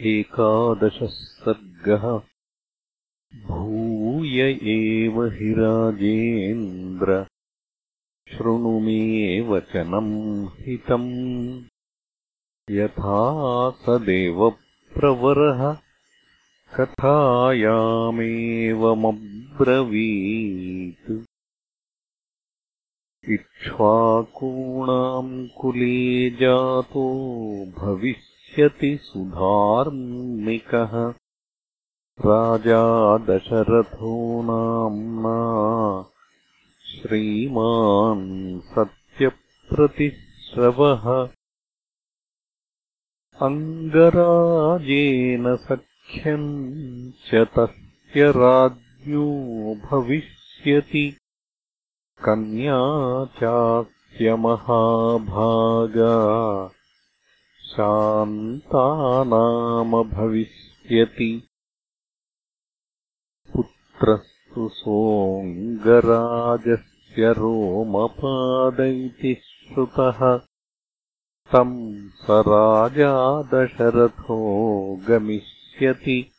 एकादशः सर्गः भूय एव हि राजेन्द्र शृणु मे वचनम् हितम्। यथा सदेवप्रवरः कथायामेवमब्रवीत्। इक्ष्वाकूणाम् कुले जातो भविष्य सुधार्मिकः। राजा दशरथो नाम्ना श्रीमान् सत्यप्रतिश्रवः। अङ्गराजेन सख्यम् च तस्य राज्ञो भविष्यति। कन्या चास्य महाभागा शान्तानामभविष्यति। पुत्रस्तु सोऽङ्गराजस्य रोमपाद इति श्रुतः। तम् स राजा दशरथो गमिष्यति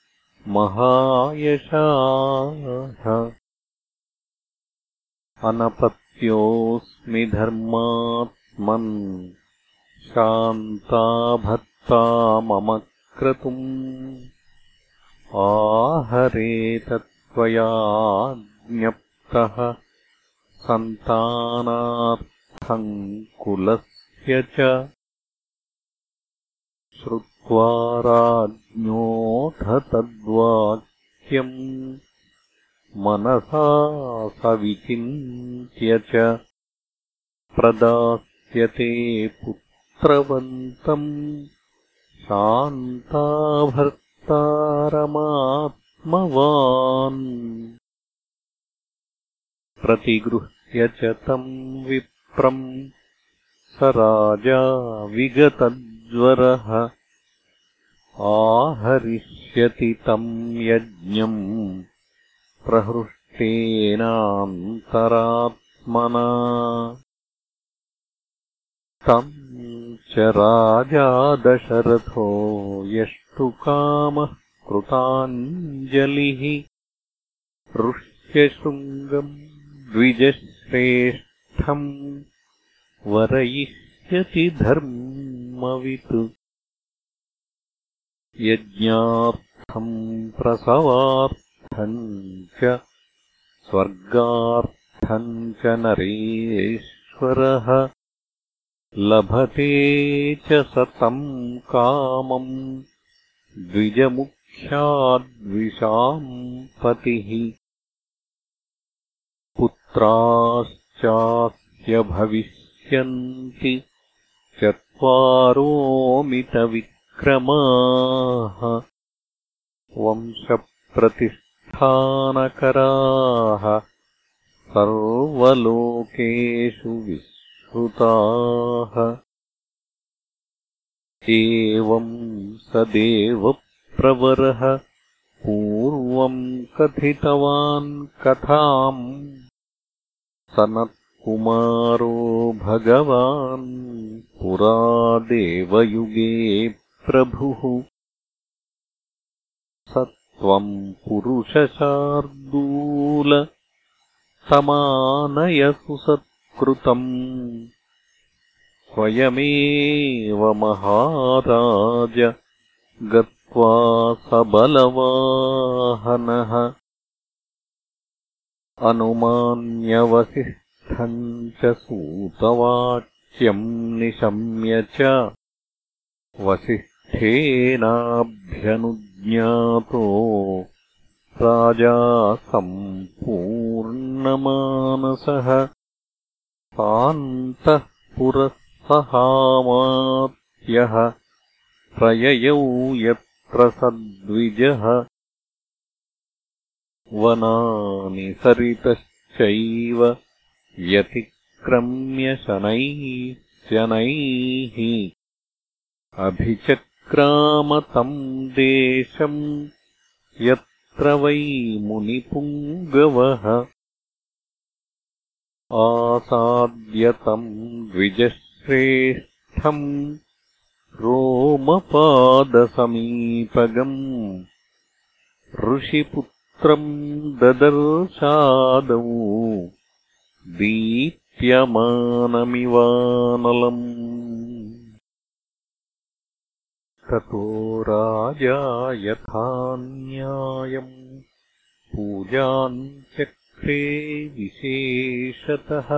महायशाः। अनपत्योऽस्मि धर्मात्मन् शान्ता भर्ता मम क्रतुम्। आहरेतत्त्वया ज्ञप्तः। सन्तानार्थम् कुलस्य च। श्रुत्वा राज्ञोऽथ तद्वाक्यम् मनसा सविचिन्त्य च। प्रदास्यते पुत्र पुत्रवन्तम् शान्ताभर्तारमात्मवान्। प्रतिगृह्य च तम् विप्रम् स राजा विगतज्वरः। आहरिष्यति तम् यज्ञम् प्रहृष्टेनान्तरात्मना। तम् च राजा दशरथो यष्टुकामः कृताञ्जलिः। ऋष्यशृङ्गम् द्विजश्रेष्ठम् वरयिष्यति धर्मवित्। यज्ञार्थम् प्रसवार्थम् च स्वर्गार्थम् च नरेश्वरः लभते च स तम् कामम् द्विजमुख्याद्विषाम् पतिः पुत्राश्चास्य भविष्यन्ति चत्वारोमितविक्रमाः। वंशप्रतिष्ठानकराः सर्वलोकेषु विश्व एवम् स देवप्रवरः पूर्वम् कथितवान् कथाम्। सनत्कुमारो भगवान् पुरा देवयुगे प्रभुः। स त्वम् पुरुषशार्दूल समानयसु सत् कृतम्। स्वयमेव महाराज गत्वा सबलवाहनः अनुमान्यवसिष्ठम् च सूतवाक्यम् निशम्य च वसिष्ठेनाभ्यनुज्ञातो राजा सम्पूर्णमानसः न्तः पुरःसहामात्यः प्रययौ यत्र सद्विजः वनानि सरितश्चैव व्यतिक्रम्य शनैः शनैः अभिचक्रामतम् देशम् यत्र वै मुनिपुङ्गवः आसाद्यतम् द्विजश्रेष्ठम् रोमपादसमीपगम् ऋषिपुत्रम् ददर्शादौ दीप्यमानमिवानलम् ततो राजा यथा न्यायम् पूजाम् विशेषतः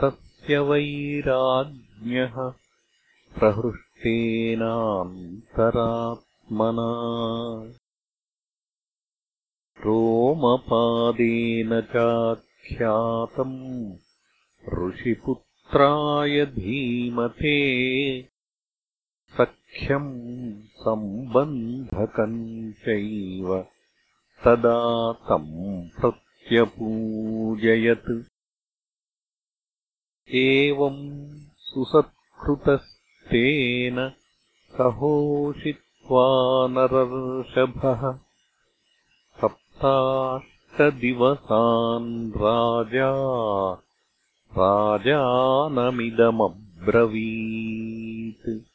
तस्य वैराज्ञः प्रहृष्टेनान्तरात्मना। रोमपादेन चाख्यातम् ऋषिपुत्राय धीमते सख्यम् सम्बन्धकम् चैव तदा तम् प्रत्यपूजयत्। एवम् सुसत्कृतस्तेन सहोषित्वा नरर्षभः। सप्ताष्टदिवसान् राजा राजानमिदमब्रवीत्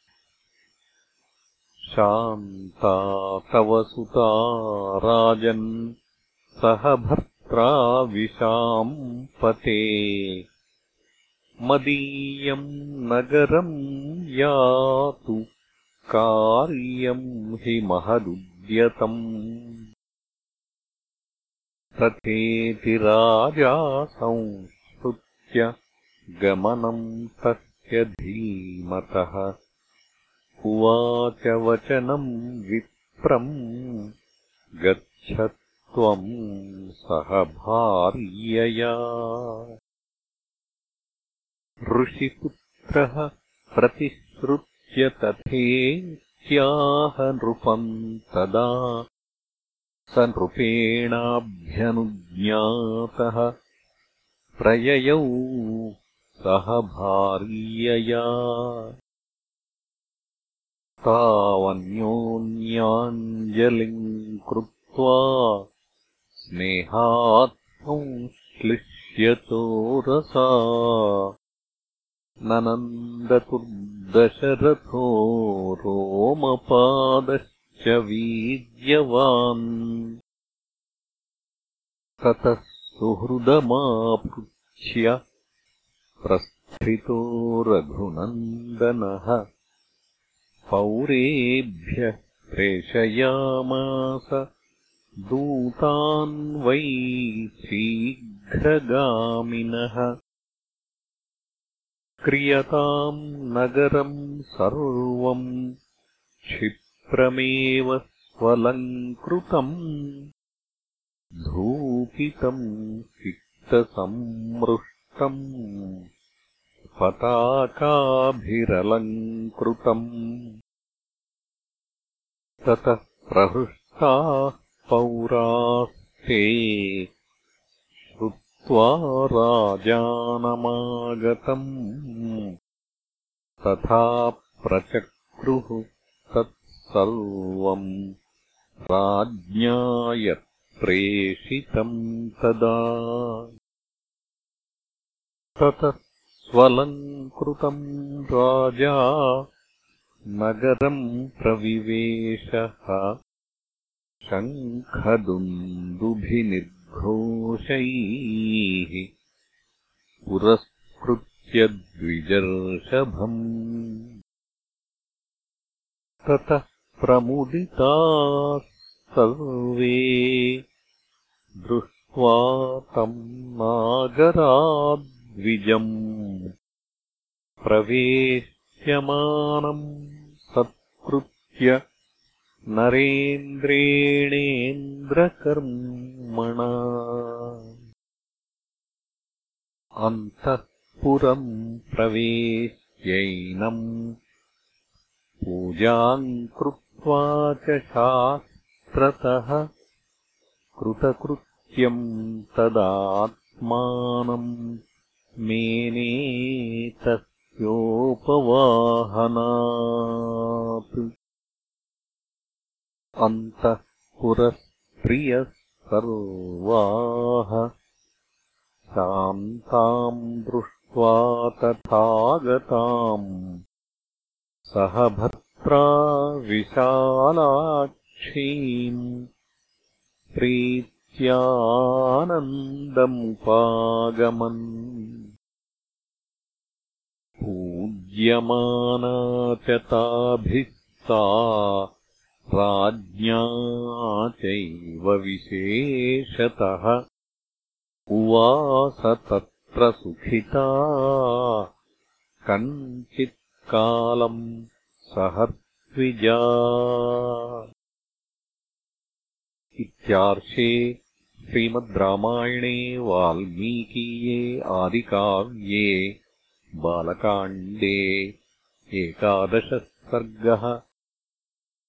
शान्ता तव सुता राजन् सह भर्त्रा विशाम्पते मदीयम् नगरम् यातु कार्यम् हि महदुद्यतम्। तथेति राजा संश्रुत्य गमनम् तस्य धीमतः उवाच वचनम् विप्रम् गच्छ त्वम् सह भार्यया। ऋषिपुत्रः प्रतिश्रुत्य तथेत्याह नृपम् तदा स नृपेणाभ्यनुज्ञातः प्रययौ सह भार्यया तावन्योन्याञ्जलिम् कृत्वा स्नेहात्संश्लिष्यतो रसा। ननन्दतुर्दशरथो रोमपादश्च वीर्यवान्। ततः सुहृदमापृच्छ्य प्रस्थितो रघुनन्दनः पौरेभ्यः प्रेषयामास। दूतान् वै शीघ्रगामिनः। क्रियताम् नगरम् सर्वम् क्षिप्रमेव स्वलङ्कृतम्। धूपितम् सिक्तसंमृष्टम् पताकाभिरलङ्कृतम्। ततः प्रहृष्टाः पौरास्ते राजानमागतम्। तथा प्रचक्रुः तत्सर्वम् प्रेषितम् तदा। ततः स्वलङ्कृतम् राजा नगरम् प्रविवेशः। शङ्खदुन्दुभिनिर् घोषैः पुरस्कृत्य द्विजर्षभम्। ततः प्रमुदिताः सर्वे दृष्ट्वा तम् नागराद्विजम् प्रवेश्यमानम् सत्कृत्य नरेन्द्रेणेन्द्रकर्मणा। अन्तःपुरम् प्रवेश्यैनम् पूजाम् कृत्वा च शास्त्रतः कृतकृत्यम् तदात्मानम् मेने तस्योपवाहनात् अन्तः पुरस्त्रियः सर्वाः शान्ताम् दृष्ट्वा दृष्ट्वा तथागताम्। सह भर्त्रा विशालाक्षीम्। प्रीत्यानन्दमुपागमन् पूज्यमाना च ताभिः सा राज्ञा चैव विशेषतः। उवास तत्र सुखिता। कञ्चित्कालम् सहत्विजा इत्यार्षे श्रीमद् रामायणे वाल्मीकीये आदिकाव्ये बालकाण्डे एकादशः सर्गः